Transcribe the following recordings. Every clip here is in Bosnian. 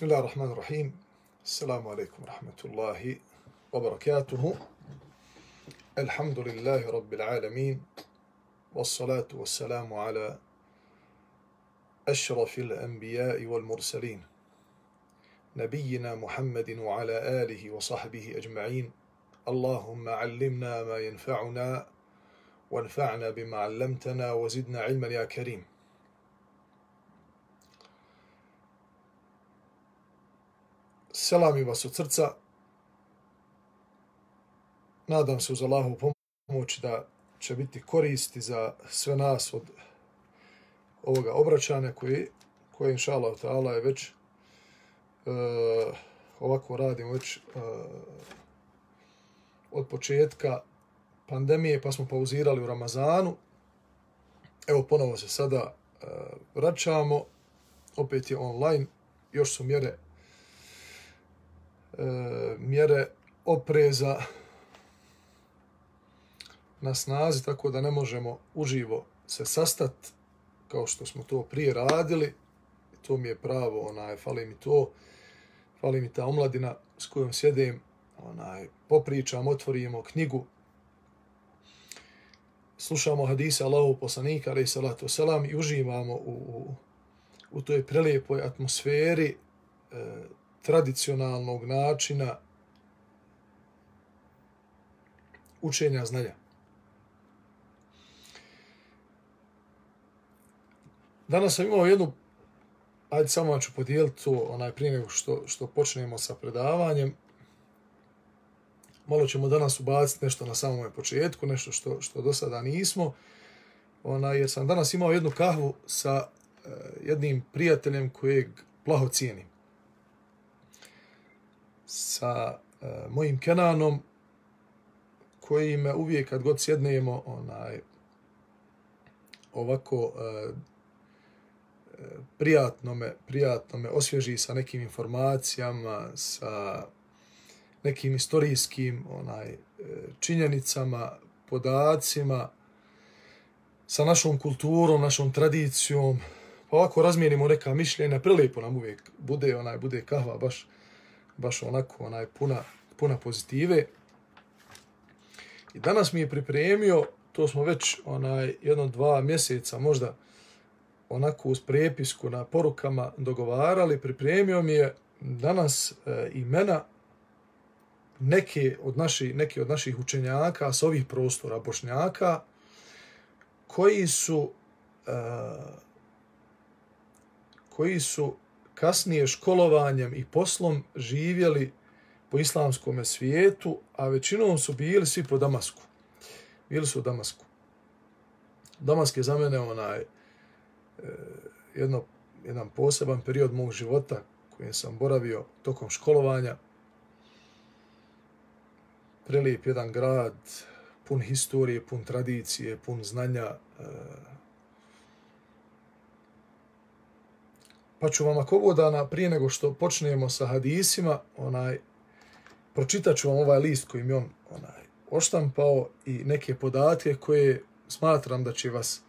بسم الله الرحمن الرحيم. السلام عليكم ورحمة الله وبركاته. الحمد لله رب العالمين والصلاة والسلام على أشرف الأنبياء والمرسلين نبينا محمد وعلى آله وصحبه أجمعين. اللهم علمنا ما ينفعنا وانفعنا بما علمتنا وزدنا علما يا كريم. Selam vas od srca. Nadam se uz Allahu pomoć da će biti koristi za sve nas od ovoga obraćanja koji, koje inša Allah ta'ala je već e, ovako radimo već e, od početka pandemije pa smo pauzirali u Ramazanu. Evo ponovo se sada e, vraćamo. Opet je online. Još su mjere E, mjere opreza na snazi, tako da ne možemo uživo se sastat kao što smo to prije radili. To mi je pravo, onaj, fali mi to, fali mi ta omladina s kojom sjedim, onaj, popričam, otvorimo knjigu, slušamo hadise Allahu poslanika, ali salatu selam, i uživamo u, u, u toj prelijepoj atmosferi e, tradicionalnog načina učenja znanja. Danas sam imao jednu, ajde samo ću podijeliti to onaj prije nego što, što počnemo sa predavanjem. Malo ćemo danas ubaciti nešto na samom početku, nešto što, što do sada nismo. Ona, jer sam danas imao jednu kahvu sa eh, jednim prijateljem kojeg plaho cijenim sa uh, mojim Kenanom, koji me uvijek kad god sjednemo, onaj, ovako uh, prijatno, me, prijatno me osvježi sa nekim informacijama, sa nekim istorijskim onaj, činjenicama, podacima, sa našom kulturom, našom tradicijom, pa ovako razmijenimo neka mišljenja, prelijepo nam uvijek bude, onaj, bude kahva baš baš onako onaj puna, puna pozitive. I danas mi je pripremio, to smo već onaj jedno dva mjeseca možda onako uz prepisku na porukama dogovarali, pripremio mi je danas e, imena neke od, naši, neke od naših učenjaka s ovih prostora bošnjaka koji su e, koji su kasnije školovanjem i poslom živjeli po islamskom svijetu, a većinom su bili svi po Damasku. Bili su u Damasku. Damask je za mene onaj, e, jedno, jedan poseban period mog života kojem sam boravio tokom školovanja. Prelijep jedan grad, pun historije, pun tradicije, pun znanja, e, Pa ću vam ako ovo dana, prije nego što počnemo sa hadisima, onaj, pročitat ću vam ovaj list koji mi on onaj, oštampao i neke podatke koje smatram da će vas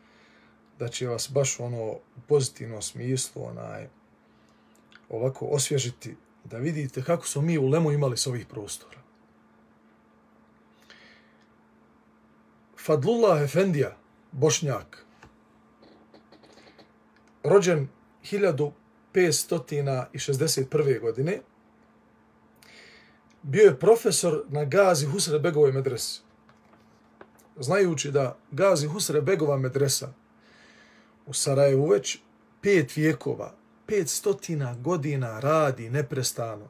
da će vas baš ono u pozitivnom smislu onaj, ovako osvježiti da vidite kako smo mi u Lemu imali s ovih prostora. Fadlullah Efendija, Bošnjak, rođen 561. godine bio je profesor na Gazi Husre Begovoj medresi. Znajući da Gazi Husre Begova medresa u Sarajevu već pet vijekova, pet stotina godina radi neprestano.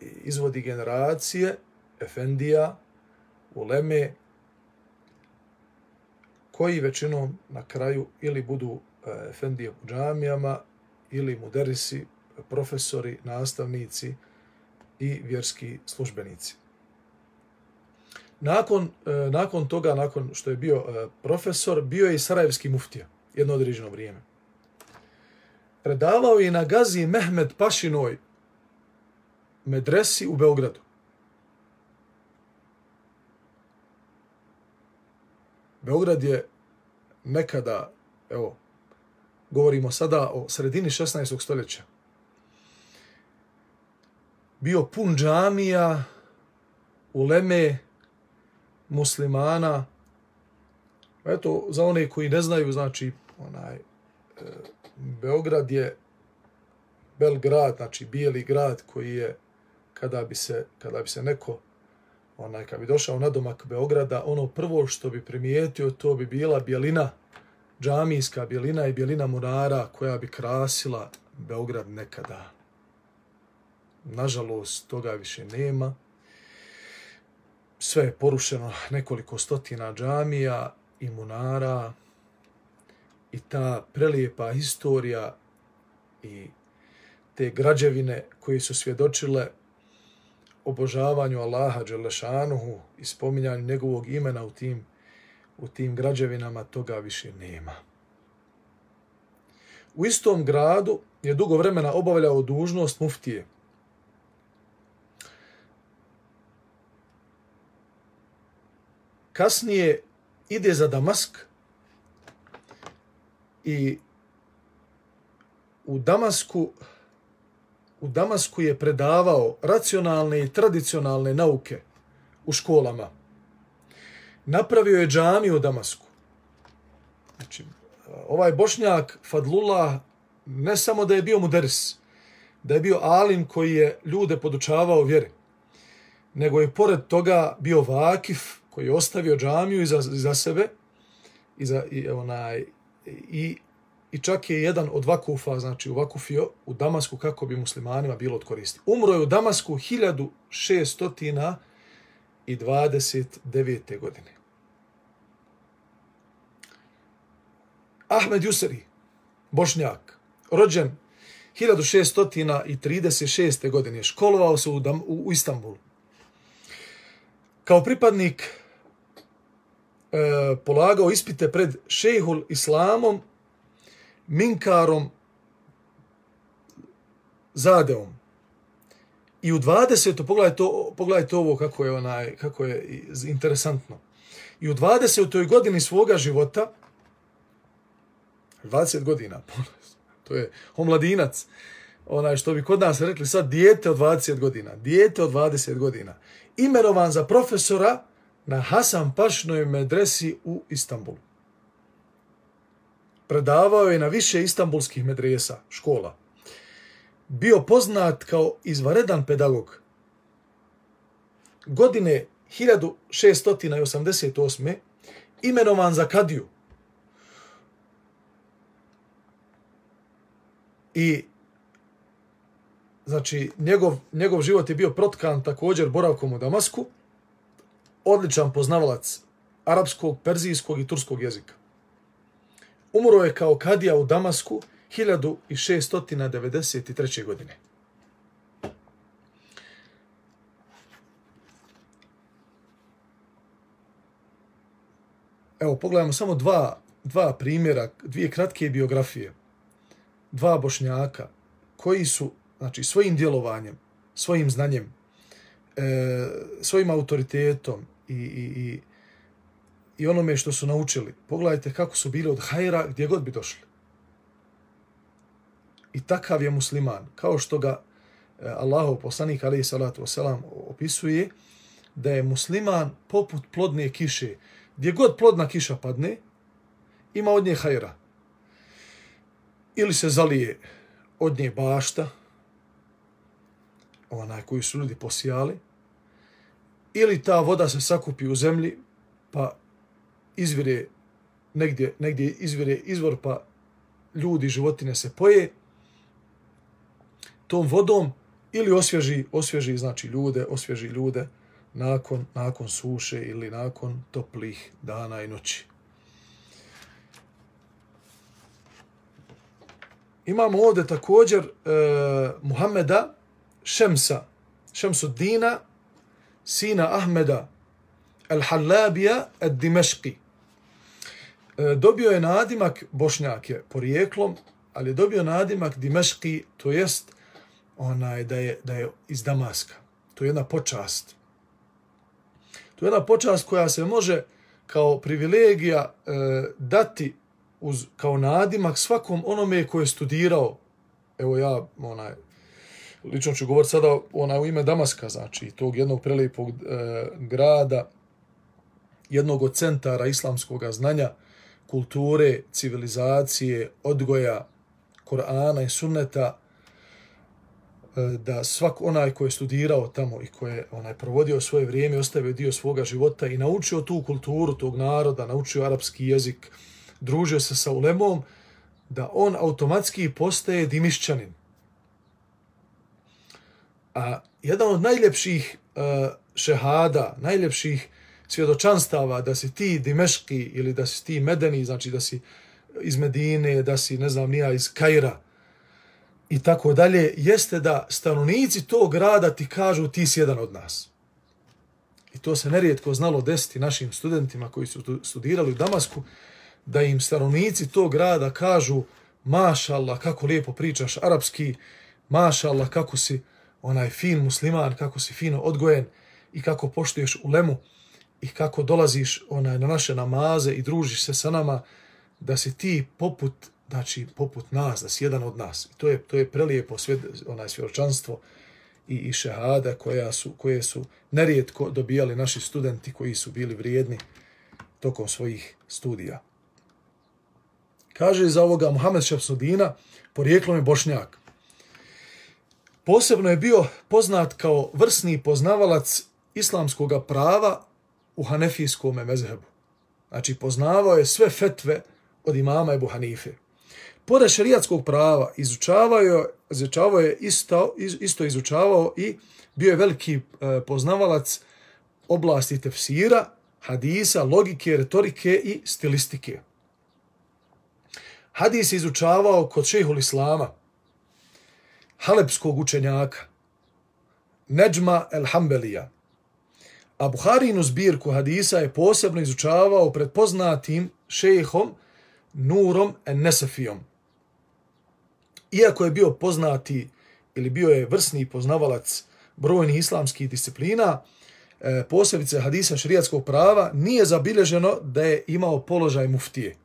Izvodi generacije, Efendija, Uleme, koji većinom na kraju ili budu E, efendije u džamijama ili muderisi, profesori, nastavnici i vjerski službenici. Nakon, e, nakon toga, nakon što je bio e, profesor, bio je i sarajevski muftija jedno određeno vrijeme. Predavao je na Gazi Mehmed Pašinoj medresi u Beogradu. Beograd je nekada, evo, govorimo sada o sredini 16. stoljeća, bio pun džamija, uleme, muslimana. Eto, za one koji ne znaju, znači, onaj, e, Beograd je Belgrad, znači bijeli grad koji je, kada bi se, kada bi se neko, onaj, kad bi došao na domak Beograda, ono prvo što bi primijetio, to bi bila bijelina, džamijska bjelina i bjelina murara koja bi krasila Beograd nekada. Nažalost, toga više nema. Sve je porušeno nekoliko stotina džamija i munara i ta prelijepa historija i te građevine koje su svjedočile obožavanju Allaha Đelešanuhu i spominjanju njegovog imena u tim, u tim građevinama, toga više nema. U istom gradu je dugo vremena obavljao dužnost muftije. Kasnije ide za Damask i u Damasku u Damasku je predavao racionalne i tradicionalne nauke u školama. Napravio je džamiju u Damasku. Znači, ovaj bošnjak Fadlullah ne samo da je bio muderis, da je bio alim koji je ljude podučavao vjeri, nego je pored toga bio vakif koji je ostavio džamiju iza, iza sebe i, za, i, onaj, i i čak je jedan od vakufa, znači u vakufio u Damasku kako bi muslimanima bilo od koristi. Umro je u Damasku 1629. godine. Ahmed Juseri, bošnjak, rođen 1636. godine, školovao se u, Dam, u, u Istanbulu. Kao pripadnik e, polagao ispite pred šejhul islamom Minkarom Zadeom. I u 20. pogledajte, to, pogledajte ovo kako je, onaj, kako je interesantno. I u 20. godini svoga života, 20 godina, to je omladinac, onaj što bi kod nas rekli sad, dijete od 20 godina, dijete od 20 godina, imenovan za profesora na Hasan Pašnoj medresi u Istanbulu predavao je na više istambulskih medresa, škola. Bio poznat kao izvaredan pedagog. Godine 1688. imenovan za kadiju. I znači njegov, njegov život je bio protkan također boravkom u Damasku. Odličan poznavalac arapskog, perzijskog i turskog jezika. Umro je kao kadija u Damasku 1693. godine. Evo, pogledajmo samo dva, dva primjera, dvije kratke biografije. Dva bošnjaka koji su, znači, svojim djelovanjem, svojim znanjem, e, svojim autoritetom i, i, i i onome što su naučili. Pogledajte kako su bili od hajra gdje god bi došli. I takav je musliman, kao što ga e, Allahov poslanik alaihi salatu wasalam opisuje, da je musliman poput plodne kiše. Gdje god plodna kiša padne, ima od nje hajra. Ili se zalije od nje bašta, ona koju su ljudi posijali, ili ta voda se sakupi u zemlji, pa izvire negdje, negdje izvire izvor pa ljudi, životine se poje tom vodom ili osvježi, osvježi znači ljude, osvježi ljude nakon, nakon suše ili nakon toplih dana i noći. Imamo ovdje također e, Muhammeda Šemsa, Šemsuddina, sina Ahmeda Al-Hallabija Ad-Dimeški. E, dobio je nadimak Bošnjak je porijeklom, ali je dobio nadimak Dimeški, to jest onaj da je, da je iz Damaska. To je jedna počast. To je jedna počast koja se može kao privilegija e, dati uz, kao nadimak svakom onome koji je studirao. Evo ja, onaj, lično ću govoriti sada onaj, u ime Damaska, znači tog jednog prelijepog e, grada, jednog od centara islamskog znanja, kulture, civilizacije, odgoja, Korana i sunneta, e, da svak onaj ko je studirao tamo i ko je onaj provodio svoje vrijeme, ostavio dio svoga života i naučio tu kulturu tog naroda, naučio arapski jezik, družio se sa ulemom, da on automatski postaje dimišćanin. A jedan od najljepših e, šehada, najljepših svjedočanstava da si ti dimeški ili da si ti medeni, znači da si iz Medine, da si, ne znam, nija iz Kaira i tako dalje, jeste da stanovnici tog grada ti kažu ti si jedan od nas. I to se nerijetko znalo desiti našim studentima koji su studirali u Damasku, da im stanovnici tog grada kažu mašallah kako lijepo pričaš arapski, mašallah kako si onaj fin musliman, kako si fino odgojen i kako poštuješ ulemu i kako dolaziš onaj na naše namaze i družiš se sa nama, da si ti poput, znači poput nas, da si jedan od nas. I to je, to je prelijepo sve, onaj svjeročanstvo i, i šehada koja su, koje su nerijetko dobijali naši studenti koji su bili vrijedni tokom svojih studija. Kaže za ovoga Mohamed Šepsudina, porijeklom je Bošnjak. Posebno je bio poznat kao vrsni poznavalac islamskog prava u hanefijskom mezhebu. Znači, poznavao je sve fetve od imama Ebu Hanife. Pored šerijatskog prava, izučavao je, izučavao je isto, isto izučavao i bio je veliki e, poznavalac oblasti tefsira, hadisa, logike, retorike i stilistike. Hadis je izučavao kod šehul Islama, halepskog učenjaka, Neđma el Hambelija. A Buharinu zbirku hadisa je posebno izučavao pred poznatim šehom Nurom en Nesefijom. Iako je bio poznati ili bio je vrsni poznavalac brojnih islamskih disciplina, e, posebice hadisa šrijatskog prava, nije zabilježeno da je imao položaj muftije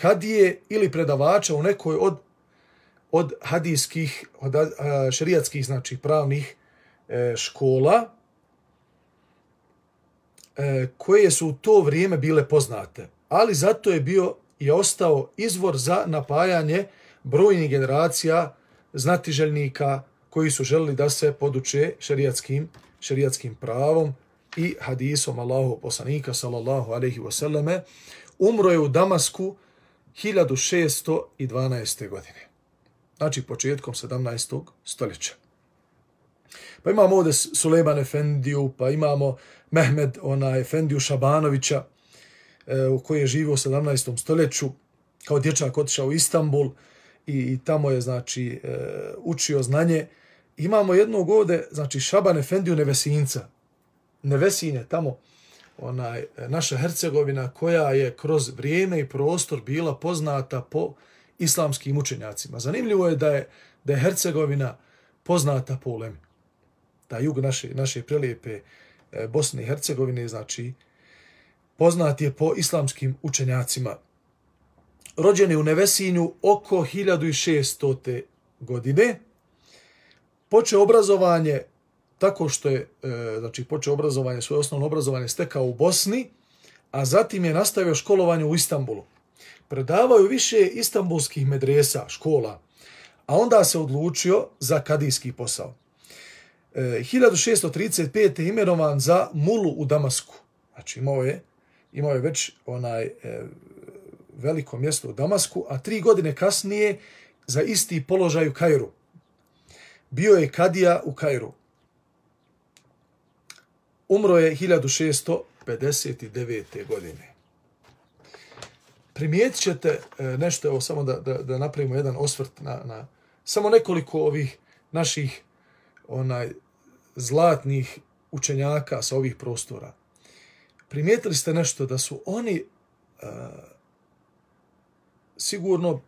kadije ili predavača u nekoj od od hadijskih, od šerijatskih, znači pravnih e, škola, e, koje su u to vrijeme bile poznate. Ali zato je bio i ostao izvor za napajanje brojnih generacija znatiželjnika koji su želili da se poduče šerijatskim, šerijatskim pravom i hadisom Allahu poslanika sallallahu alaihi wasallame. Umro je u Damasku 1612. godine. Znači početkom 17. stoljeća. Pa imamo ovdje Suleban Efendiju, pa imamo Mehmed ona Efendiju Šabanovića, e, u koji je živio u 17. stoljeću, kao dječak otišao u Istanbul i, i tamo je znači e, učio znanje. Imamo jednog ovdje, znači Šaban Efendiju Nevesinca. Nevesin je tamo onaj, naša Hercegovina koja je kroz vrijeme i prostor bila poznata po islamskim učenjacima. Zanimljivo je da je, da je Hercegovina poznata po ulemi. Da jug naše, naše prelijepe e, Bosne i Hercegovine, znači, poznat je po islamskim učenjacima. Rođen je u Nevesinju oko 1600. godine. Počeo obrazovanje tako što je, e, znači, počeo obrazovanje, svoje osnovno obrazovanje stekao u Bosni, a zatim je nastavio školovanje u Istanbulu. Predavaju više istambulskih medresa, škola, a onda se odlučio za kadijski posao. E, 1635. je imenovan za mulu u Damasku. Znači imao je, imao je već onaj e, veliko mjesto u Damasku, a tri godine kasnije za isti položaj u Kairu. Bio je kadija u Kairu. Umro je 1659. godine. Primijetit ćete e, nešto, evo samo da, da, da napravimo jedan osvrt na, na samo nekoliko ovih naših onaj zlatnih učenjaka sa ovih prostora. Primijetili ste nešto da su oni uh, sigurno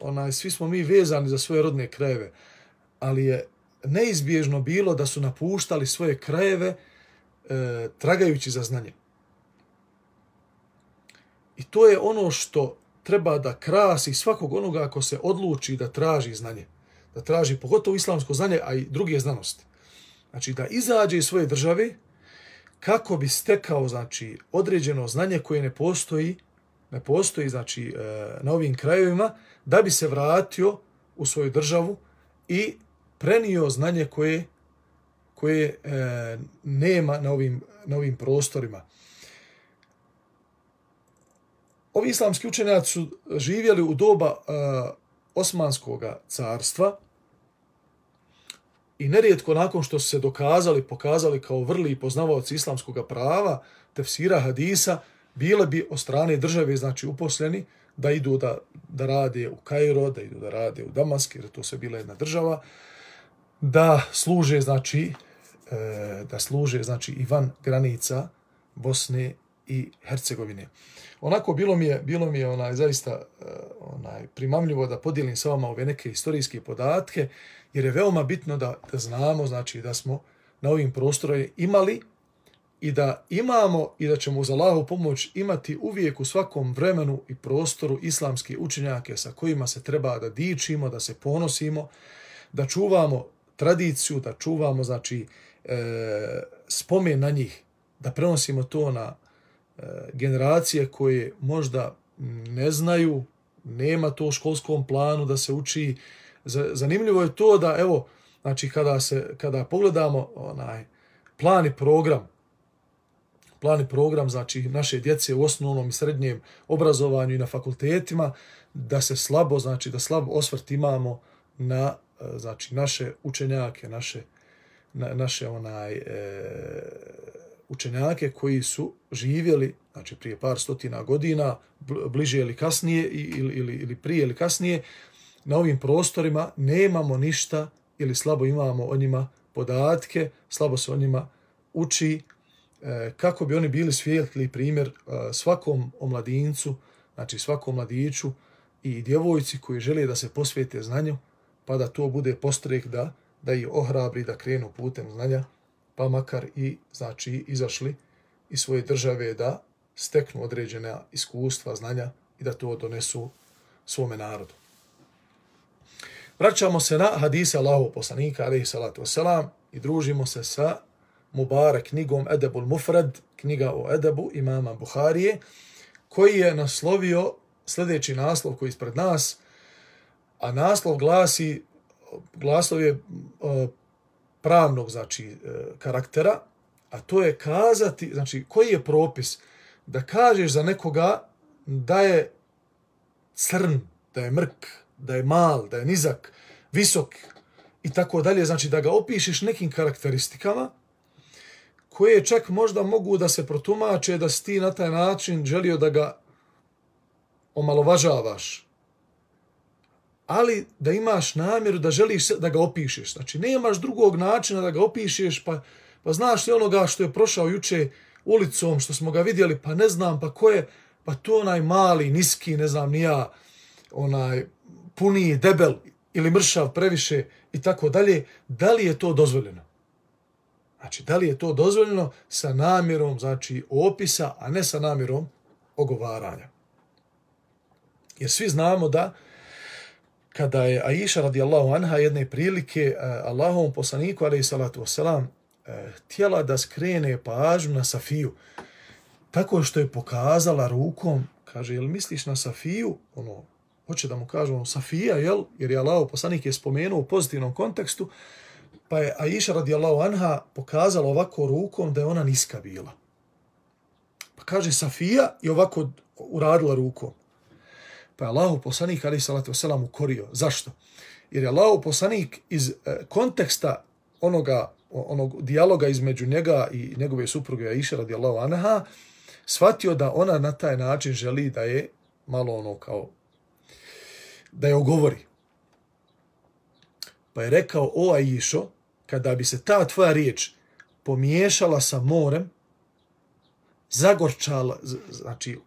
onaj svi smo mi vezani za svoje rodne krajeve, ali je neizbježno bilo da su napuštali svoje krajeve e, tragajući za znanje. I to je ono što treba da krasi svakog onoga ako se odluči da traži znanje. da traži pogotovo islamsko znanje, a i druge znanosti. Znači da izađe iz svoje države kako bi stekao znači određeno znanje koje ne postoji ne postoji znači e, na ovim krajevima da bi se vratio u svoju državu i prenio znanje koje koje e, nema na ovim, na ovim prostorima. Ovi islamski učenjaci su živjeli u doba e, Osmanskog carstva i nerijetko nakon što su se dokazali, pokazali kao vrli poznavaoci islamskog prava, tefsira hadisa, bile bi od strane države znači uposleni da idu da, da rade u Kairo, da idu da rade u Damask, jer to se bila jedna država, da služe znači E, da služe znači i van granica Bosne i Hercegovine. Onako bilo mi je bilo mi je onaj zaista e, onaj primamljivo da podijelim sa vama ove neke historijske podatke jer je veoma bitno da da znamo znači da smo na ovim prostorima imali i da imamo i da ćemo uz Allahu pomoć imati uvijek u svakom vremenu i prostoru islamske učenjake sa kojima se treba da dičimo, da se ponosimo, da čuvamo tradiciju, da čuvamo znači e, spomen na njih, da prenosimo to na e, generacije koje možda ne znaju, nema to u školskom planu da se uči. Zanimljivo je to da, evo, znači kada, se, kada pogledamo onaj plan i program, plan i program, znači naše djece u osnovnom i srednjem obrazovanju i na fakultetima, da se slabo, znači da slab osvrt imamo na e, znači naše učenjake, naše na, naše onaj e, učenjake koji su živjeli znači prije par stotina godina bliže ili kasnije ili, ili, ili prije ili kasnije na ovim prostorima nemamo ništa ili slabo imamo o njima podatke, slabo se o njima uči e, kako bi oni bili svijetli primjer e, svakom omladincu, znači svakom mladiću i djevojci koji žele da se posvete znanju, pa da to bude postrek da da ih ohrabri da krenu putem znanja, pa makar i znači izašli iz svoje države da steknu određena iskustva, znanja i da to donesu svome narodu. Vraćamo se na hadise Allahov poslanika, alaihi salatu wasalam, i družimo se sa Mubarak knjigom Edebul Mufrad, knjiga o Edebu imama Buharije, koji je naslovio sljedeći naslov koji je ispred nas, a naslov glasi glaslov je e, pravnog znači e, karaktera, a to je kazati, znači koji je propis da kažeš za nekoga da je crn, da je mrk, da je mal, da je nizak, visok i tako dalje, znači da ga opišeš nekim karakteristikama koje čak možda mogu da se protumače da si ti na taj način želio da ga omalovažavaš, ali da imaš namjeru da želiš da ga opišeš. Znači, nemaš drugog načina da ga opišeš, pa, pa znaš li onoga što je prošao juče ulicom, što smo ga vidjeli, pa ne znam, pa ko je, pa to onaj mali, niski, ne znam, nija, onaj puniji, debel ili mršav previše i tako dalje, da li je to dozvoljeno? Znači, da li je to dozvoljeno sa namjerom, znači, opisa, a ne sa namjerom ogovaranja? Jer svi znamo da, kada je Aisha radijallahu anha jedne prilike eh, Allahovom poslaniku alejhi salatu vesselam eh, htjela da skrene pažnju na Safiju tako što je pokazala rukom kaže jel misliš na Safiju? Ono hoće da mu kaže ono Safija jel? Jer je Allahov poslanik je spomenuo u pozitivnom kontekstu pa je Aisha radijallahu anha pokazala ovako rukom da je ona niska bila. Pa kaže Safija i ovako uradila rukom. Pa je Allahu poslanik, ali salatu wasalam, ukorio. Zašto? Jer je Allahu poslanik iz eh, konteksta onoga, onog dijaloga između njega i njegove supruge Aisha radijallahu anha, shvatio da ona na taj način želi da je malo ono kao da je ogovori. Pa je rekao, o Aisho, kada bi se ta tvoja riječ pomiješala sa morem, zagorčala, znači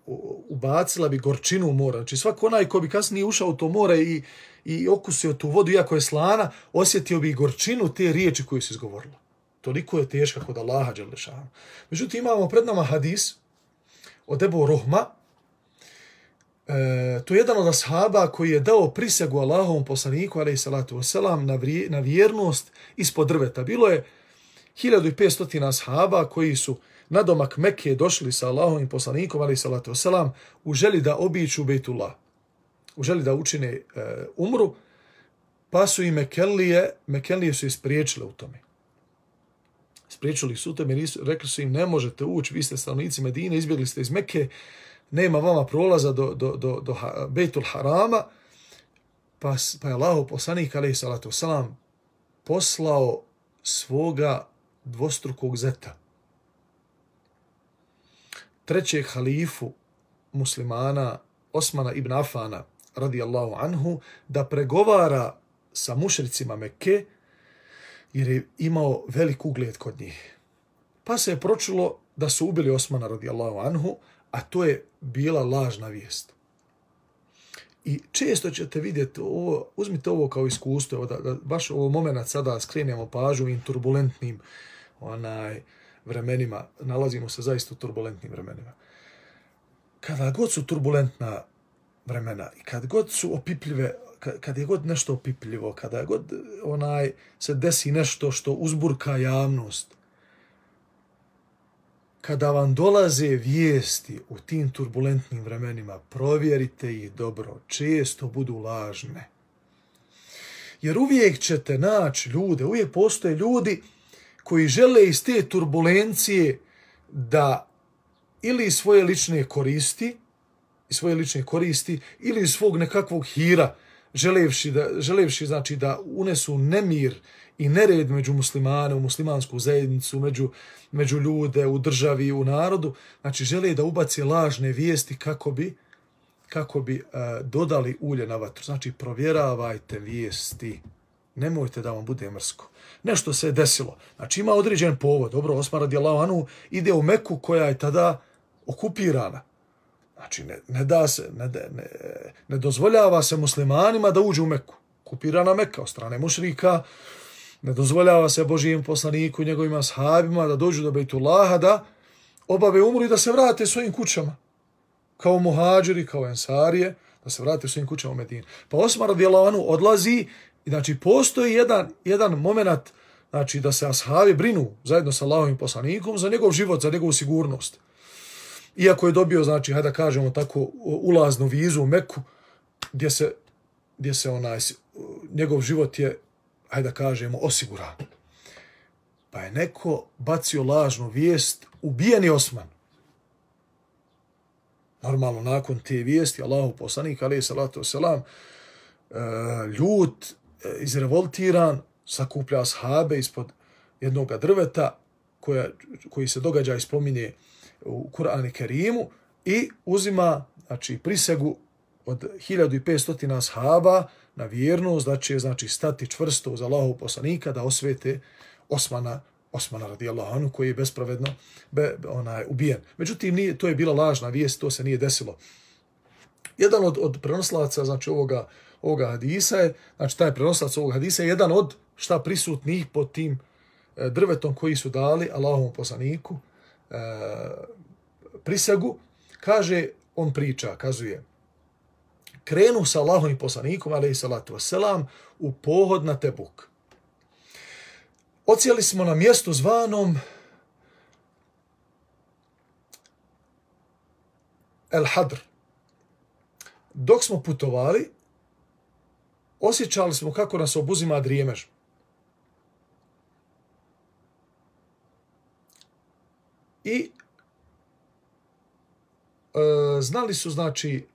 ubacila bi gorčinu u mora. Znači svako onaj ko bi kasnije ušao u to more i, i okusio tu vodu, iako je slana, osjetio bi gorčinu te riječi koje se izgovorila. Toliko je teška kod Allaha Đelešana. Međutim, imamo pred nama hadis od Ebu Rohma, E, to je jedan od ashaba koji je dao prisegu Allahovom poslaniku, ali salatu wasalam, na, vrije, na vjernost ispod drveta. Bilo je 1500 ashaba koji su na domak Mekke došli sa Allahovim poslanikom, ali salatu wasalam, u želi da obiću Bejtullah, u želi da učine e, umru, pa su i Mekelije, Mekelije su ispriječile u tome. Spriječili su u tome, rekli su im, ne možete ući, vi ste stanovnici Medine, izbjegli ste iz Mekke, nema vama prolaza do, do, do, do Bejtul Harama, pa, pa je Allah poslanik, ali salatu wasalam, poslao svoga dvostrukog zeta. Trećeg halifu muslimana, Osmana ibn Afana, radijallahu anhu, da pregovara sa mušricima Mekke, jer je imao velik ugled kod njih. Pa se je pročulo da su ubili Osmana radijallahu anhu, a to je bila lažna vijest. I često ćete vidjeti, ovo, uzmite ovo kao iskustvo, da, da baš ovo moment sada skrenemo pažu in turbulentnim onaj, vremenima, nalazimo se zaista u turbulentnim vremenima. Kada god su turbulentna vremena i kad god su opipljive, kad je god nešto opipljivo, kada god eh, onaj se desi nešto što uzburka javnost, kada vam dolaze vijesti u tim turbulentnim vremenima, provjerite ih dobro, često budu lažne. Jer uvijek ćete naći ljude, uvijek postoje ljudi koji žele iz te turbulencije da ili svoje lične koristi, svoje lične koristi, ili svog nekakvog hira, želevši da, želevši, znači, da unesu nemir i nered među muslimane, u muslimansku zajednicu, među, među ljude, u državi, u narodu, znači žele da ubaci lažne vijesti kako bi kako bi uh, dodali ulje na vatru. Znači, provjeravajte vijesti. Nemojte da vam bude mrsko. Nešto se je desilo. Znači, ima određen povod. Dobro, Osman radi anhu ide u Meku koja je tada okupirana. Znači, ne, ne da se, ne, ne, ne dozvoljava se muslimanima da uđu u Meku. Okupirana Meka od strane mušrika, ne dozvoljava se Božijem poslaniku i njegovim ashabima da dođu do Bejtullaha, da obave umru i da se vrate svojim kućama. Kao muhađiri, kao ensarije, da se vrate svojim kućama u Medinu. Pa Osmar anhu odlazi i znači postoji jedan, jedan moment znači, da se ashabi brinu zajedno sa Allahovim poslanikom za njegov život, za njegovu sigurnost. Iako je dobio, znači, hajde da kažemo tako, ulaznu vizu u Meku, gdje se, gdje se onaj, njegov život je hajde da kažemo, osiguran. Pa je neko bacio lažnu vijest, ubijeni Osman. Normalno, nakon te vijesti, Allahu poslanik, alaih salatu wasalam, e, ljut, E, izrevoltiran, sakuplja ashabe ispod jednog drveta, koja, koji se događa i spominje u Kur'anu Kerimu, i uzima znači, prisegu od 1500 ashaba, na vjernost, da će znači stati čvrsto uz Allahov poslanika da osvete Osmana Osmana radijallahu anhu koji je bespravedno be, onaj ubijen. Međutim nije to je bila lažna vijest, to se nije desilo. Jedan od od prenoslaca znači ovoga ovoga hadisa je znači taj prenoslac ovog hadisa je jedan od šta prisutnih pod tim e, drvetom koji su dali Allahovom poslaniku e, prisegu kaže on priča kazuje krenu sa Allahom i poslanikom, i salatu wasalam, u pohod na Tebuk. Ocijeli smo na mjestu zvanom El Hadr. Dok smo putovali, osjećali smo kako nas obuzima drijemež. I e, znali su, znači,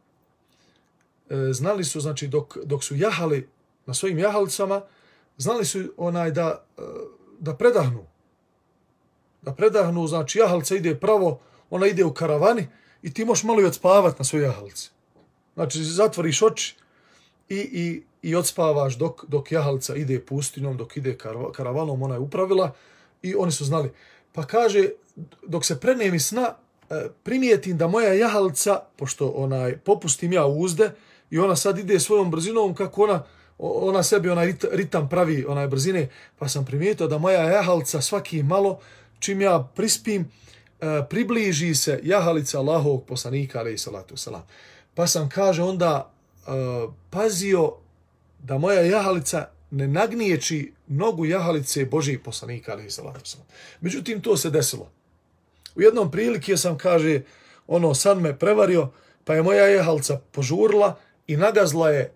E, znali su, znači, dok, dok su jahali na svojim jahalicama, znali su onaj da, e, da predahnu. Da predahnu, znači, jahalca ide pravo, ona ide u karavani i ti možeš malo i odspavat na svoj jahalici. Znači, zatvoriš oči i, i, i odspavaš dok, dok jahalca ide pustinom, dok ide karavanom, ona je upravila i oni su znali. Pa kaže, dok se prenemi sna, e, primijetim da moja jahalca, pošto onaj popustim ja uzde, i ona sad ide svojom brzinom kako ona ona sebi onaj ritam pravi onaj brzine pa sam primijetio da moja jahalca svaki malo čim ja prispim e, približi se jahalica Allahovog poslanika alejhi salatu selam pa sam, kaže, onda e, pazio da moja jahalica ne nagniječi nogu jahalice Božih poslanika, ali i Međutim, to se desilo. U jednom prilike sam, kaže, ono, san me prevario, pa je moja jahalica požurla i nagazla je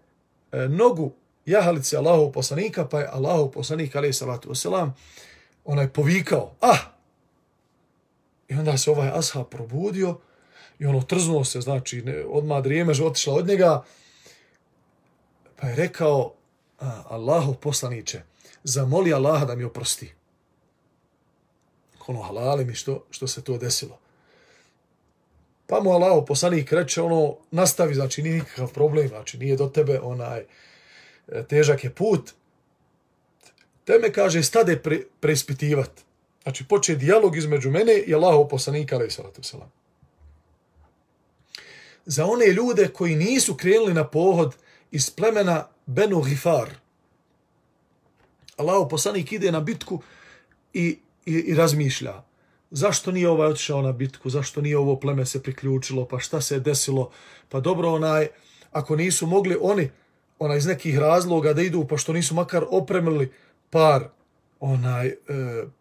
e, nogu jahalice Allahov poslanika, pa je Allahov poslanik, ali i salatu wasalam, onaj povikao, ah! I onda se ovaj ashab probudio i ono trznuo se, znači, ne, odmah drijemež otišla od njega, pa je rekao, Allahov poslaniće, zamoli Allaha da mi oprosti. Ono, halale mi što, što se to desilo. Pa mu Allahu poslanik reče, ono, nastavi, znači, nije nikakav problem, znači, nije do tebe, onaj, težak je put. Te me kaže, stade pre, preispitivat. Znači, poče dijalog između mene i Allahov poslanika, ali salatu salam. Za one ljude koji nisu krenuli na pohod iz plemena Benu Gifar, Allaho poslanik ide na bitku i, i, i razmišlja zašto nije ovaj otišao na bitku, zašto nije ovo pleme se priključilo, pa šta se je desilo, pa dobro onaj, ako nisu mogli oni onaj iz nekih razloga da idu, pa što nisu makar opremili par onaj e,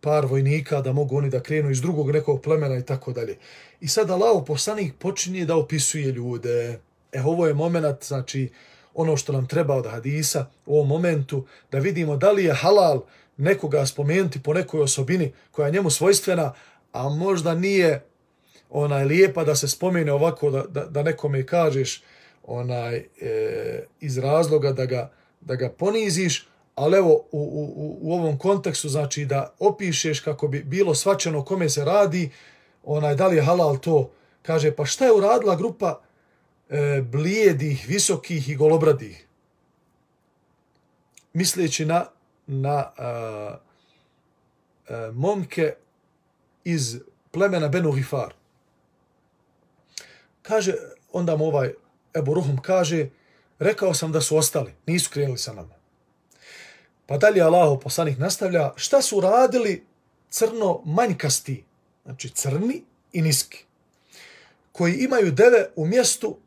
par vojnika da mogu oni da krenu iz drugog nekog plemena i tako dalje. I sad Allah poslanik počinje da opisuje ljude. E, ovo je moment, znači, ono što nam treba od hadisa u ovom momentu, da vidimo da li je halal nekoga spomenuti po nekoj osobini koja je njemu svojstvena, a možda nije onaj lijepa da se spomene ovako da, da, da nekome kažeš onaj e, iz razloga da ga, da ga poniziš, ali evo u, u, u ovom kontekstu znači da opišeš kako bi bilo svačeno kome se radi, onaj da li je halal to, kaže pa šta je uradila grupa e, blijedih, visokih i golobradih. Misleći na, na a, a, momke iz plemena Benu Hifar. Kaže, onda mu ovaj Ebu Ruhum kaže, rekao sam da su ostali, nisu krenuli sa nama. Pa dalje Allaho poslanik nastavlja, šta su radili crno manjkasti, znači crni i niski, koji imaju deve u mjestu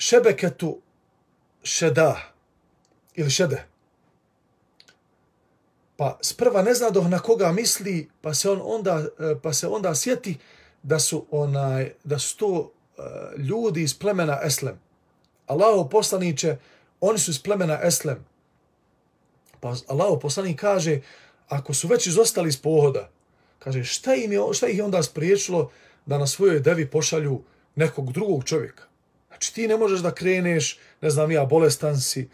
šebeketu šeda ili šede. Pa sprva ne zna na koga misli, pa se on onda e, pa se onda sjeti da su onaj da su to e, ljudi iz plemena Eslem. Allahu poslanice, oni su iz plemena Eslem. Pa Allahu poslanik kaže, ako su već izostali iz pohoda, kaže, šta im je, šta ih je onda spriječilo da na svojoj devi pošalju nekog drugog čovjeka? Znači ti ne možeš da kreneš, ne znam ja, bolestan si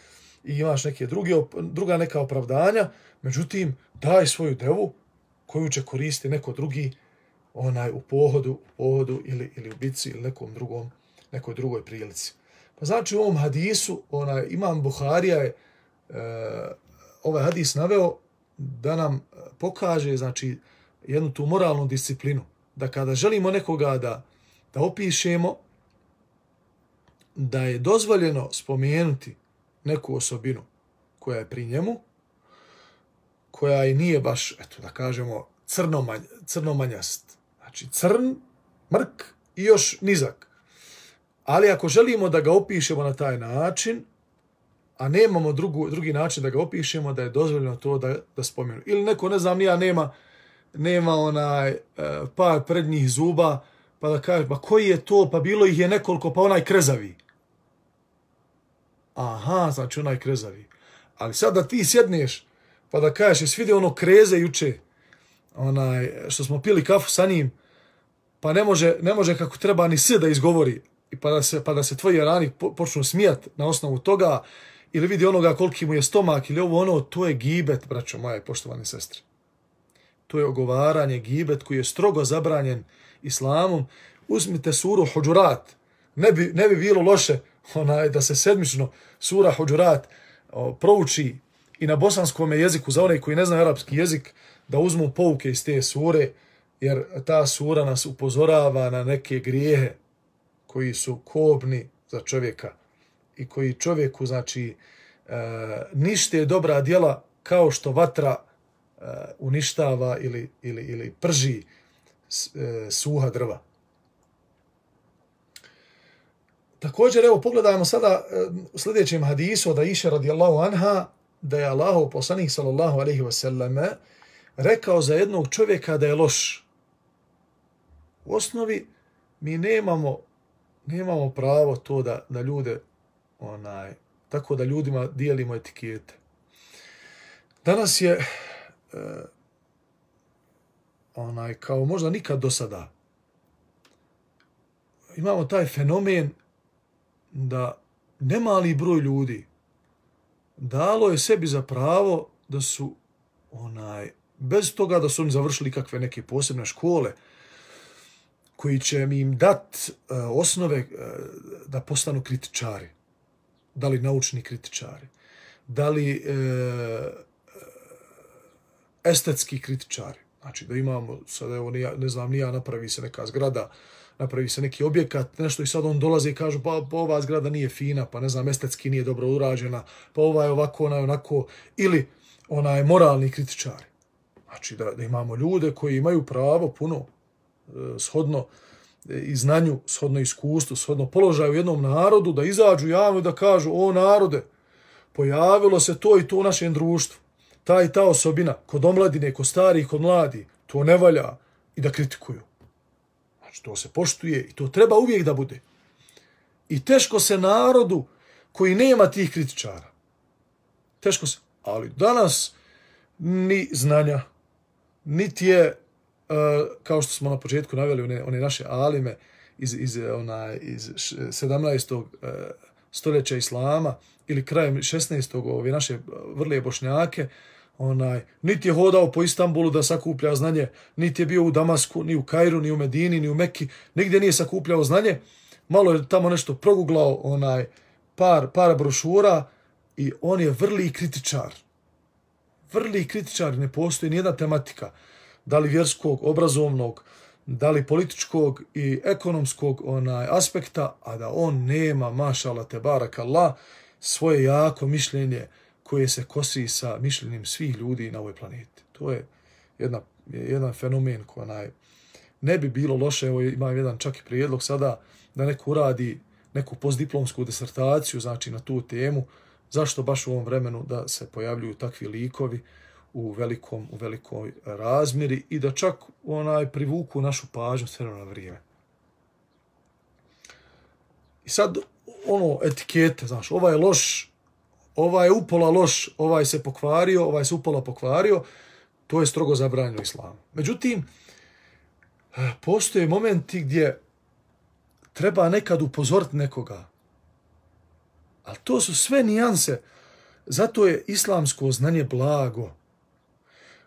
i imaš neke druge, druga neka opravdanja, međutim, daj svoju devu koju će koristiti neko drugi onaj u pohodu, u pohodu ili, ili u bici ili nekom drugom, nekoj drugoj prilici. Pa znači u ovom hadisu, onaj, imam Buharija je e, ovaj hadis naveo da nam pokaže znači jednu tu moralnu disciplinu da kada želimo nekoga da da opišemo da je dozvoljeno spomenuti neku osobinu koja je pri njemu, koja i nije baš, eto da kažemo, crnomanj, crnomanjast. Znači crn, mrk i još nizak. Ali ako želimo da ga opišemo na taj način, a nemamo drugu, drugi način da ga opišemo, da je dozvoljeno to da, da spomenu. Ili neko, ne znam, nija nema, nema onaj e, par prednjih zuba, pa da kaže, pa koji je to, pa bilo ih je nekoliko, pa onaj krezavi. Aha, znači onaj krezavi. Ali sad da ti sjedneš, pa da kažeš, jesi vidio ono kreze juče, onaj, što smo pili kafu sa njim, pa ne može, ne može kako treba ni sve da izgovori, i pa da se, pa da se tvoji rani počnu smijat na osnovu toga, ili vidi onoga koliki mu je stomak, ili ovo ono, to je gibet, braćo moje, poštovane sestre. To je ogovaranje, gibet koji je strogo zabranjen islamom. Uzmite suru Hođurat, ne bi, ne bi bilo loše onaj, da se sedmično sura Hođurat prouči i na bosanskom jeziku, za one koji ne znaju arapski jezik, da uzmu pouke iz te sure, jer ta sura nas upozorava na neke grijehe koji su kobni za čovjeka i koji čovjeku, znači, e, nište dobra djela kao što vatra e, uništava ili, ili, ili prži e, suha drva. Također, evo, pogledajmo sada u sljedećem hadisu da iše radijallahu anha, da je Allahov poslanik sallallahu alaihi wasallame rekao za jednog čovjeka da je loš. U osnovi, mi nemamo, nemamo pravo to da, da ljude, onaj, tako da ljudima dijelimo etikete. Danas je, uh, onaj, kao možda nikad do sada, imamo taj fenomen da nemali broj ljudi dalo je sebi za pravo da su onaj bez toga da su oni završili kakve neke posebne škole koji će mi im dat uh, osnove uh, da postanu kritičari. Da li naučni kritičari, da li uh, estetski kritičari. Znači da imamo, sad evo, ne ne znam, nija napravi se neka zgrada, napravi se neki objekat, nešto i sad on dolazi i kaže pa, pa ova zgrada nije fina, pa ne znam, estetski nije dobro urađena, pa ova je ovako, ona je onako, ili ona je moralni kritičari. Znači da, da imamo ljude koji imaju pravo puno e, shodno e, i znanju, shodno iskustvu, shodno položaju u jednom narodu, da izađu javno i da kažu o narode, pojavilo se to i to u našem društvu. Ta i ta osobina, kod omladine, kod starih, kod mladi, to ne valja i da kritikuju. Znači, to se poštuje i to treba uvijek da bude. I teško se narodu koji nema tih kritičara. Teško se. Ali danas ni znanja, niti je, e, kao što smo na početku naveli, one, one naše alime iz, iz, ona, iz 17. E, stoljeća Islama ili krajem 16. ove naše vrlije bošnjake, onaj, niti je hodao po Istanbulu da sakuplja znanje, niti je bio u Damasku, ni u Kairu, ni u Medini, ni u Mekki, nigdje nije sakupljao znanje, malo je tamo nešto proguglao, onaj, par, par brošura i on je vrli kritičar. Vrli kritičar, ne postoji nijedna tematika, da li vjerskog, obrazovnog, da li političkog i ekonomskog onaj aspekta, a da on nema, mašala te barak Allah, svoje jako mišljenje, koje se kosi sa mišljenim svih ljudi na ovoj planeti. To je jedna, jedan fenomen koji onaj, ne bi bilo loše, evo imam jedan čak i prijedlog sada, da neko uradi neku postdiplomsku disertaciju, znači na tu temu, zašto baš u ovom vremenu da se pojavljuju takvi likovi u velikom u velikoj razmjeri i da čak onaj privuku našu pažnju sve na vrijeme. I sad ono etikete, znaš, ovaj je loš, ovaj je upola loš, ovaj se pokvario, ovaj se upola pokvario, to je strogo zabranjeno islamu. Međutim, postoje momenti gdje treba nekad upozoriti nekoga. Ali to su sve nijanse. Zato je islamsko znanje blago.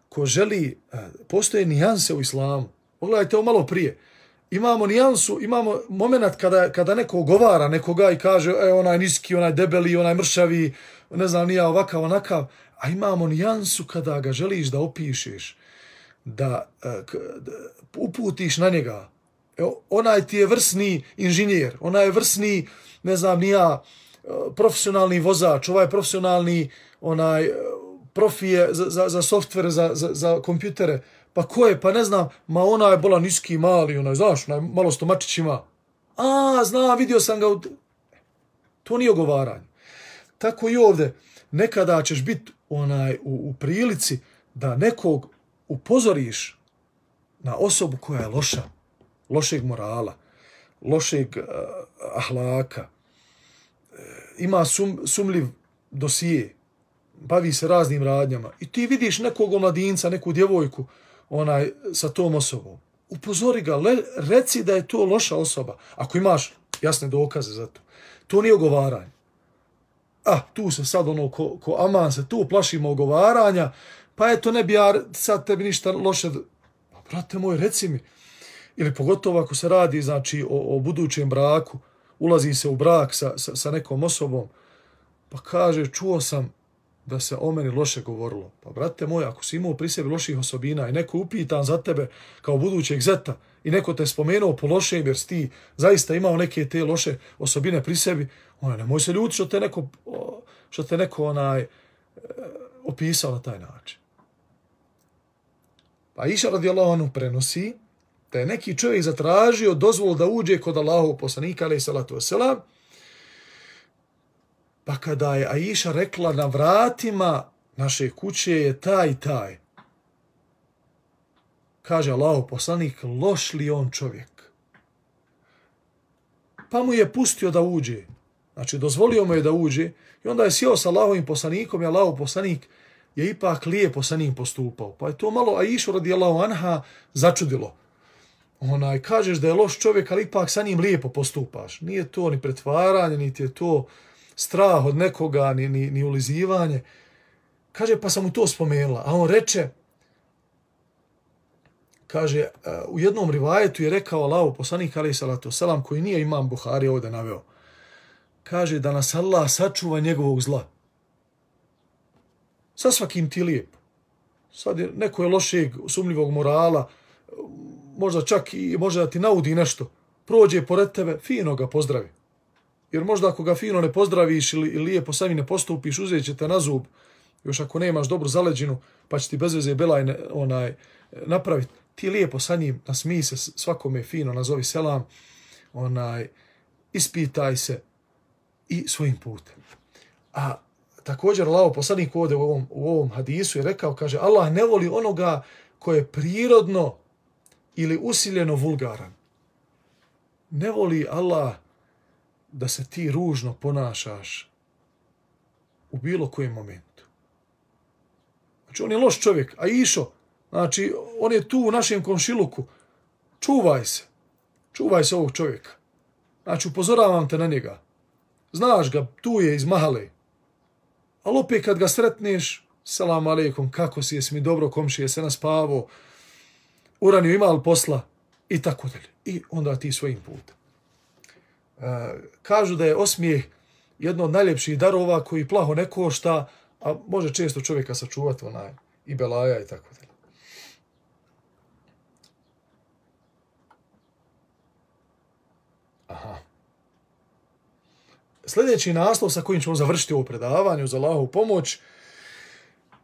Ko želi, eh, postoje nijanse u islamu. Pogledajte ovo malo prije imamo nijansu, imamo moment kada, kada neko govara nekoga i kaže e, onaj niski, onaj debeli, onaj mršavi, ne znam, nija ovakav, onakav, a imamo nijansu kada ga želiš da opišeš, da, e, da uputiš na njega. Evo, onaj ti je vrsni inženjer, onaj je vrsni, ne znam, nija e, profesionalni vozač, ovaj profesionalni onaj e, profije za, za, za softvere, za, za, za kompjutere, Pa ko je? Pa ne znam, ma ona je bola niski, mali, onaj, znaš, onaj, malo stomačić ima. A, znam, vidio sam ga u... To nije ogovaranje. Tako i ovde, nekada ćeš biti onaj u, u prilici da nekog upozoriš na osobu koja je loša, lošeg morala, lošeg uh, ahlaka, eh, ima sum, sumljiv dosije, bavi se raznim radnjama. I ti vidiš nekog omladinca, neku djevojku, onaj sa tom osobom. Upozori ga, le, reci da je to loša osoba. Ako imaš jasne dokaze za to. To nije ogovaranje. A, tu se sad ono, ko, ko aman se tu plašimo ogovaranja, pa eto ne bi ja sad tebi ništa loše... Pa, brate moj, reci mi. Ili pogotovo ako se radi, znači, o, o budućem braku, ulazi se u brak sa, sa, sa nekom osobom, pa kaže, čuo sam, da se o meni loše govorilo. Pa, brate moj, ako si imao pri sebi loših osobina i neko upitan za tebe kao budućeg zeta i neko te spomenuo po lošem jer ti zaista imao neke te loše osobine pri sebi, ona, nemoj se ljuti što te neko, što te neko onaj, e, opisao na taj način. Pa iša radijallahu anhu prenosi da je neki čovjek zatražio dozvolu da uđe kod Allahov poslanika, ali salatu wasalam, Pa kada je Aisha rekla na vratima naše kuće je taj i taj, kaže Allaho poslanik, loš li on čovjek? Pa mu je pustio da uđe. Znači, dozvolio mu je da uđe i onda je sjeo sa Allahovim poslanikom i Allahov poslanik je ipak lijepo sa njim postupao. Pa je to malo Aisha radijallahu anha začudilo. Onaj, kažeš da je loš čovjek, ali ipak sa njim lijepo postupaš. Nije to ni pretvaranje, niti je to strah od nekoga, ni, ni, ni ulizivanje. Kaže, pa sam mu to spomenula. A on reče, kaže, e, u jednom rivajetu je rekao Allahu poslanik alaih salatu selam, koji nije imam Buhari ovdje naveo, kaže da nas Allah sačuva njegovog zla. Sa svakim ti lijep. Sad je, neko je lošeg, sumljivog morala, možda čak i može da ti naudi nešto, prođe pored tebe, fino ga pozdravi. Jer možda ako ga fino ne pozdraviš ili, ili lijepo sami ne postupiš, uzet će te na zub, još ako nemaš dobru zaleđinu, pa će ti bez veze belaj ne, onaj, napraviti. Ti lijepo sa njim, nasmij se svakome fino, nazovi selam, onaj, ispitaj se i svojim putem. A također Allah poslanik ovdje u ovom, u ovom hadisu je rekao, kaže, Allah ne voli onoga koje je prirodno ili usiljeno vulgaran. Ne voli Allah da se ti ružno ponašaš u bilo kojem momentu. Znači, on je loš čovjek, a išo, znači, on je tu u našem komšiluku. Čuvaj se. Čuvaj se ovog čovjeka. Znači, upozoravam te na njega. Znaš ga, tu je iz mahale. Ali opet kad ga sretneš, salam aleikum, kako si, jesi mi dobro komšije, se naspavo, uranio ima li posla i tako dalje. I onda ti svojim putem. Kažu da je osmijeh jedno od najljepših darova koji plaho ne košta, a može često čovjeka sačuvati onaj i belaja i tako dalje. Aha. Sljedeći naslov sa kojim ćemo završiti ovo predavanje uz Allahovu pomoć,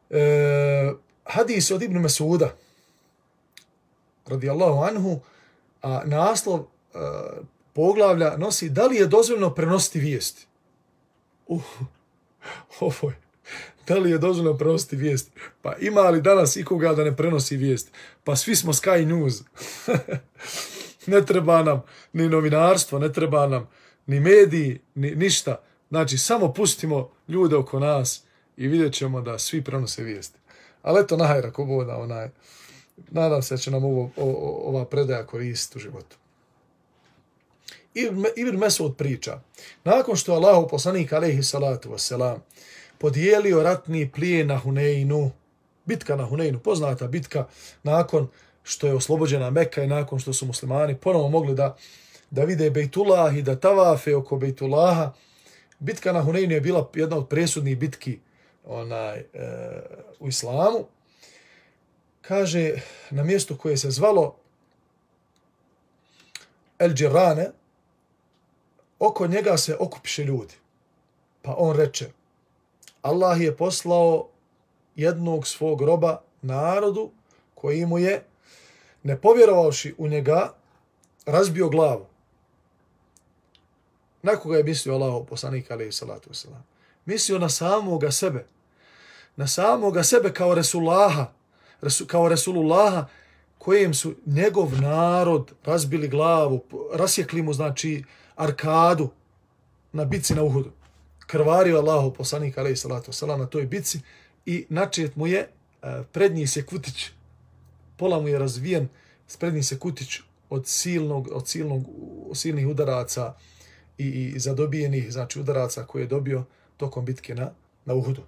e, hadis od Ibn Mesuda, radijallahu anhu, a naslov e, poglavlja nosi da li je dozvoljeno prenositi vijesti. Uh, ovo je. Da li je dozvoljeno prenositi vijesti? Pa ima li danas ikoga da ne prenosi vijesti? Pa svi smo Sky News. ne treba nam ni novinarstvo, ne treba nam ni mediji, ni ništa. Znači, samo pustimo ljude oko nas i vidjet ćemo da svi prenose vijesti. Ali eto, nahajra, ko boda, onaj, nadam se da će nam ovo, o, ova predaja koristiti u životu. Ibn Mesud priča, nakon što Allah poslanik alaihi salatu wasalam podijelio ratni plijen na Huneinu, bitka na Huneinu, poznata bitka nakon što je oslobođena Mekka i nakon što su muslimani ponovo mogli da, da vide Bejtullah i da tavafe oko Bejtullaha, bitka na Huneinu je bila jedna od presudnih bitki onaj, e, u islamu, kaže na mjestu koje se zvalo El Džirane, oko njega se okupiše ljudi. Pa on reče, Allah je poslao jednog svog roba narodu koji mu je, ne povjerovavši u njega, razbio glavu. Na koga je mislio Allah, poslanik alaihi salatu wasalam? Mislio na samoga sebe. Na samoga sebe kao Resulaha, kao Resulullaha, kojem su njegov narod razbili glavu, rasjekli mu, znači, arkadu na bici na Uhudu. Krvario Allahu poslanik, alaih salatu wasalam, na toj bici i načet mu je e, prednji se kutić, pola mu je razvijen, prednji se kutić od silnog, od silnog, od silnih udaraca i, i zadobijenih, znači udaraca koje je dobio tokom bitke na, na Uhudu.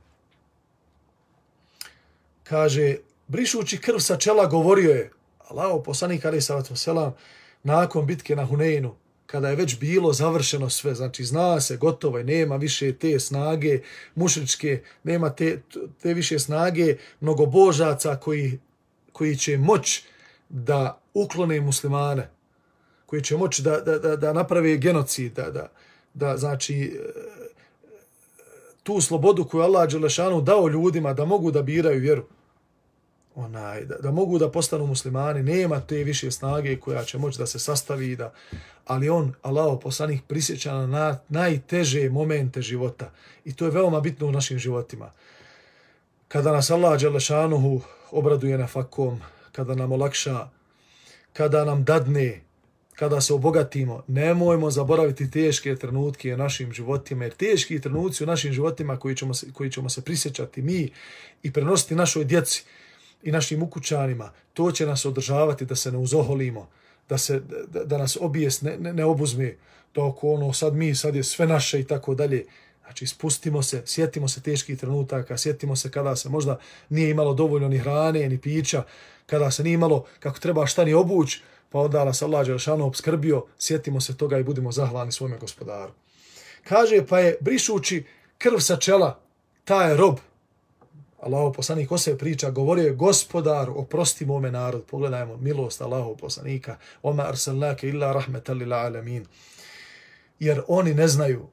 Kaže, brišući krv sa čela, govorio je, Allahu poslanik Ali Salatu Selam, nakon bitke na Huneinu, kada je već bilo završeno sve, znači zna se, gotovo je, nema više te snage mušričke, nema te, te više snage mnogobožaca koji, koji će moć da uklone muslimane, koji će moć da, da, da, da naprave genocid, da, da, da znači e, tu slobodu koju Allah Đelešanu dao ljudima da mogu da biraju vjeru onaj, da, da mogu da postanu muslimani, nema te više snage koja će moći da se sastavi, da, ali on, Allaho poslanih prisjeća na najteže momente života. I to je veoma bitno u našim životima. Kada nas Allah Đelešanuhu obraduje na fakom, kada nam olakša, kada nam dadne, kada se obogatimo, nemojmo zaboraviti teške trenutke u našim životima, jer teški trenuci u našim životima koji ćemo se, koji ćemo se prisjećati mi i prenositi našoj djeci, i našim ukućanima, to će nas održavati da se ne uzoholimo, da, se, da, da nas obijes ne, ne, ne obuzme, dok ono sad mi, sad je sve naše i tako dalje. Znači, spustimo se, sjetimo se teških trenutaka, sjetimo se kada se možda nije imalo dovoljno ni hrane, ni pića, kada se nije imalo kako treba šta ni obuć, pa onda nas Allah Đelšanu obskrbio, sjetimo se toga i budimo zahvalni svome gospodaru. Kaže, pa je brišući krv sa čela, taj rob, Allahov poslanik o se priča, govorio je gospodar, oprosti mome narod. Pogledajmo milost Allahov poslanika. Oma arsallake illa rahmetan lil alamin. Jer oni ne znaju.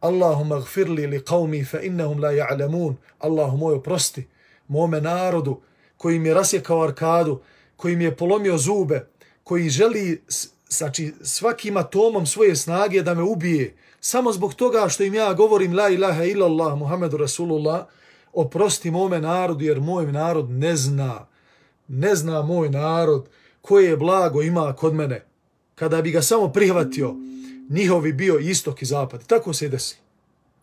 Allahumma gfirli li qavmi fa innahum la ja'lamun. Allahu moj oprosti mome narodu koji mi je rasjekao arkadu, koji mi je polomio zube, koji želi znači, svakim atomom svoje snage da me ubije, samo zbog toga što im ja govorim la ilaha illallah Muhammedu Rasulullah, oprosti mome narodu, jer moj narod ne zna, ne zna moj narod koje blago ima kod mene. Kada bi ga samo prihvatio, njihovi bio istok i zapad. Tako se je desilo.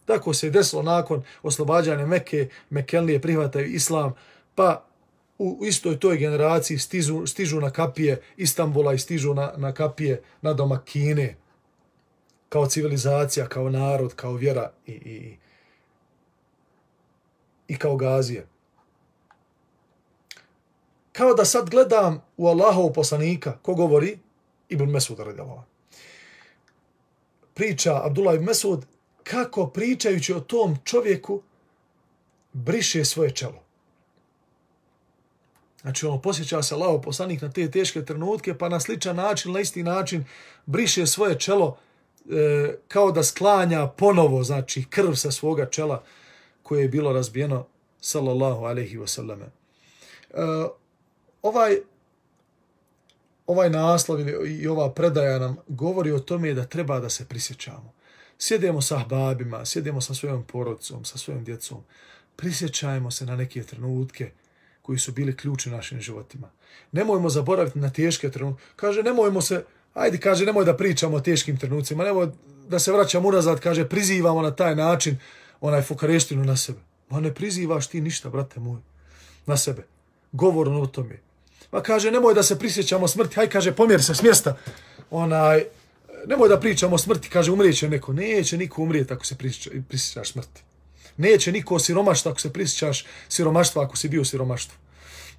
Tako se je desilo nakon oslobađanja Mekke, Mekelnije prihvataju islam, pa u istoj toj generaciji stižu, stižu na kapije Istambula i stižu na, na kapije na doma Kine kao civilizacija, kao narod, kao vjera i, i, i kao gazije. Kao da sad gledam u Allahov poslanika, ko govori? Ibn Mesud radijallahu. Priča Abdullah ibn Mesud kako pričajući o tom čovjeku briše svoje čelo. Znači, ono, posjeća se Allahov poslanik na te teške trenutke, pa na sličan način, na isti način, briše svoje čelo e, kao da sklanja ponovo, znači, krv sa svoga čela koje je bilo razbijeno sallallahu alaihi wa sallam. Uh, e, ovaj, ovaj naslov i ova predaja nam govori o tome da treba da se prisjećamo. Sjedemo sa ahbabima, sjedemo sa svojom porodcom, sa svojom djecom. Prisjećajmo se na neke trenutke koji su bili ključni našim životima. Nemojmo zaboraviti na teške trenutke. Kaže, nemojmo se, ajde, kaže, nemoj da pričamo o teškim trenucima, nemoj da se vraćamo unazad, kaže, prizivamo na taj način onaj fukareštinu na sebe. Ma ne prizivaš ti ništa, brate moj, na sebe. Govor o tome. Ma kaže, nemoj da se prisjećamo smrti, haj kaže, pomjer se s mjesta. Onaj, nemoj da pričamo o smrti, kaže, umrijeće neko. Neće niko umrijeti ako se prisjećaš smrti. Neće niko siromaštva ako se prisjećaš siromaštva ako si bio siromaštvo.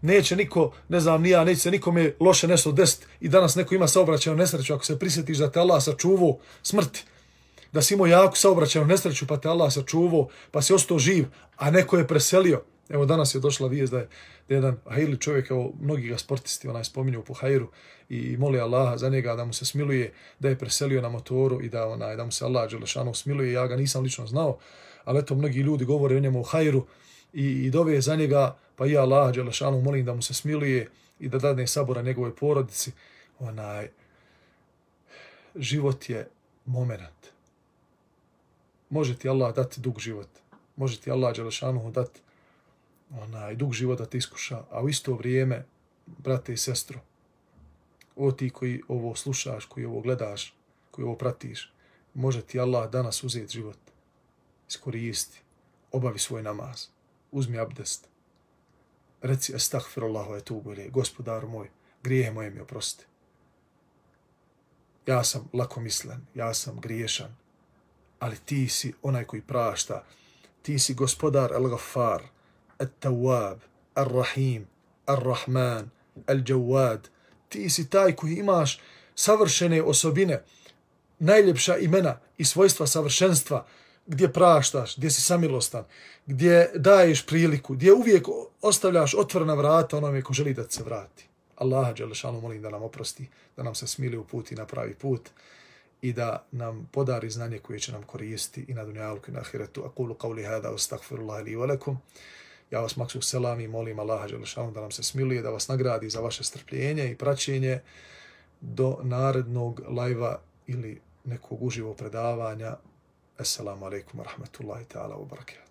Neće niko, ne znam, nija, neće se nikome loše nešto desiti i danas neko ima saobraćaju nesreću ako se prisjetiš da te Allah sačuvao smrti da si imao jako saobraćenu nesreću, pa te Allah sačuvao, pa si ostao živ, a neko je preselio. Evo danas je došla vijest da je, da je jedan hajli čovjek, evo mnogi ga sportisti onaj spominju po hajru i moli Allaha za njega da mu se smiluje, da je preselio na motoru i da onaj da mu se Allah Đelešanu smiluje. Ja ga nisam lično znao, ali eto mnogi ljudi govore o njemu u hajru i, i dove za njega, pa i Allah Đelešanu molim da mu se smiluje i da dadne sabora njegovoj porodici. Onaj, život je moment može ti Allah dati dug život. Može ti Allah Đelešanuhu dati onaj dug život da te iskuša, a u isto vrijeme, brate i sestro, o ti koji ovo slušaš, koji ovo gledaš, koji ovo pratiš, može ti Allah danas uzeti život, iskoristi, obavi svoj namaz, uzmi abdest, reci estahfirullahu etubu ili gospodar moj, grijehe moje mi oprosti. Ja sam lakomislen, ja sam griješan, ali ti si onaj koji prašta. Ti si gospodar Al-Ghaffar, Al-Tawwab, Al-Rahim, Al-Rahman, Al-Jawad. Ti si taj koji imaš savršene osobine, najljepša imena i svojstva savršenstva, gdje praštaš, gdje si samilostan, gdje daješ priliku, gdje uvijek ostavljaš otvorena vrata onome ko želi da se vrati. Allaha, Đelešanu, molim da nam oprosti, da nam se smili u put i na pravi put i da nam podari znanje koje će nam koristiti i na dunjalku i na ahiretu. Aqulu qavli hada, astaghfirullah li wa lakum. Ja vas maksu selam i molim Allaha Đelešanu da nam se smiluje, da vas nagradi za vaše strpljenje i praćenje do narednog lajva ili nekog uživo predavanja. Assalamu alaikum wa rahmatullahi ta'ala wa barakatuh.